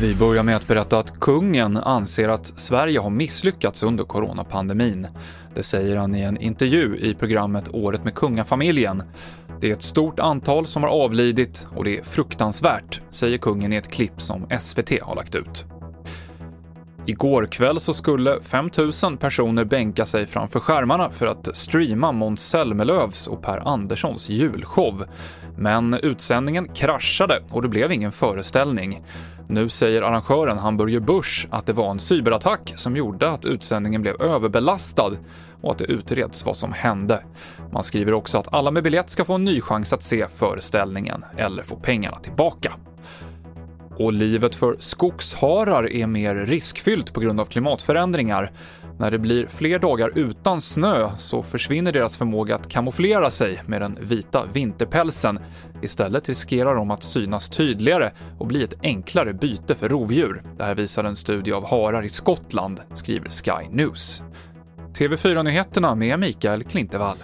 Vi börjar med att berätta att kungen anser att Sverige har misslyckats under coronapandemin. Det säger han i en intervju i programmet Året med kungafamiljen. Det är ett stort antal som har avlidit och det är fruktansvärt, säger kungen i ett klipp som SVT har lagt ut. Igår kväll så skulle 5000 personer bänka sig framför skärmarna för att streama Måns Zelmerlöws och Per Anderssons julshow. Men utsändningen kraschade och det blev ingen föreställning. Nu säger arrangören Hamburger Börs att det var en cyberattack som gjorde att utsändningen blev överbelastad och att det utreds vad som hände. Man skriver också att alla med biljett ska få en ny chans att se föreställningen eller få pengarna tillbaka. Och livet för skogsharar är mer riskfyllt på grund av klimatförändringar. När det blir fler dagar utan snö så försvinner deras förmåga att kamouflera sig med den vita vinterpälsen. Istället riskerar de att synas tydligare och bli ett enklare byte för rovdjur. Det här visar en studie av harar i Skottland, skriver Sky News. TV4-nyheterna med Mikael Klintevall.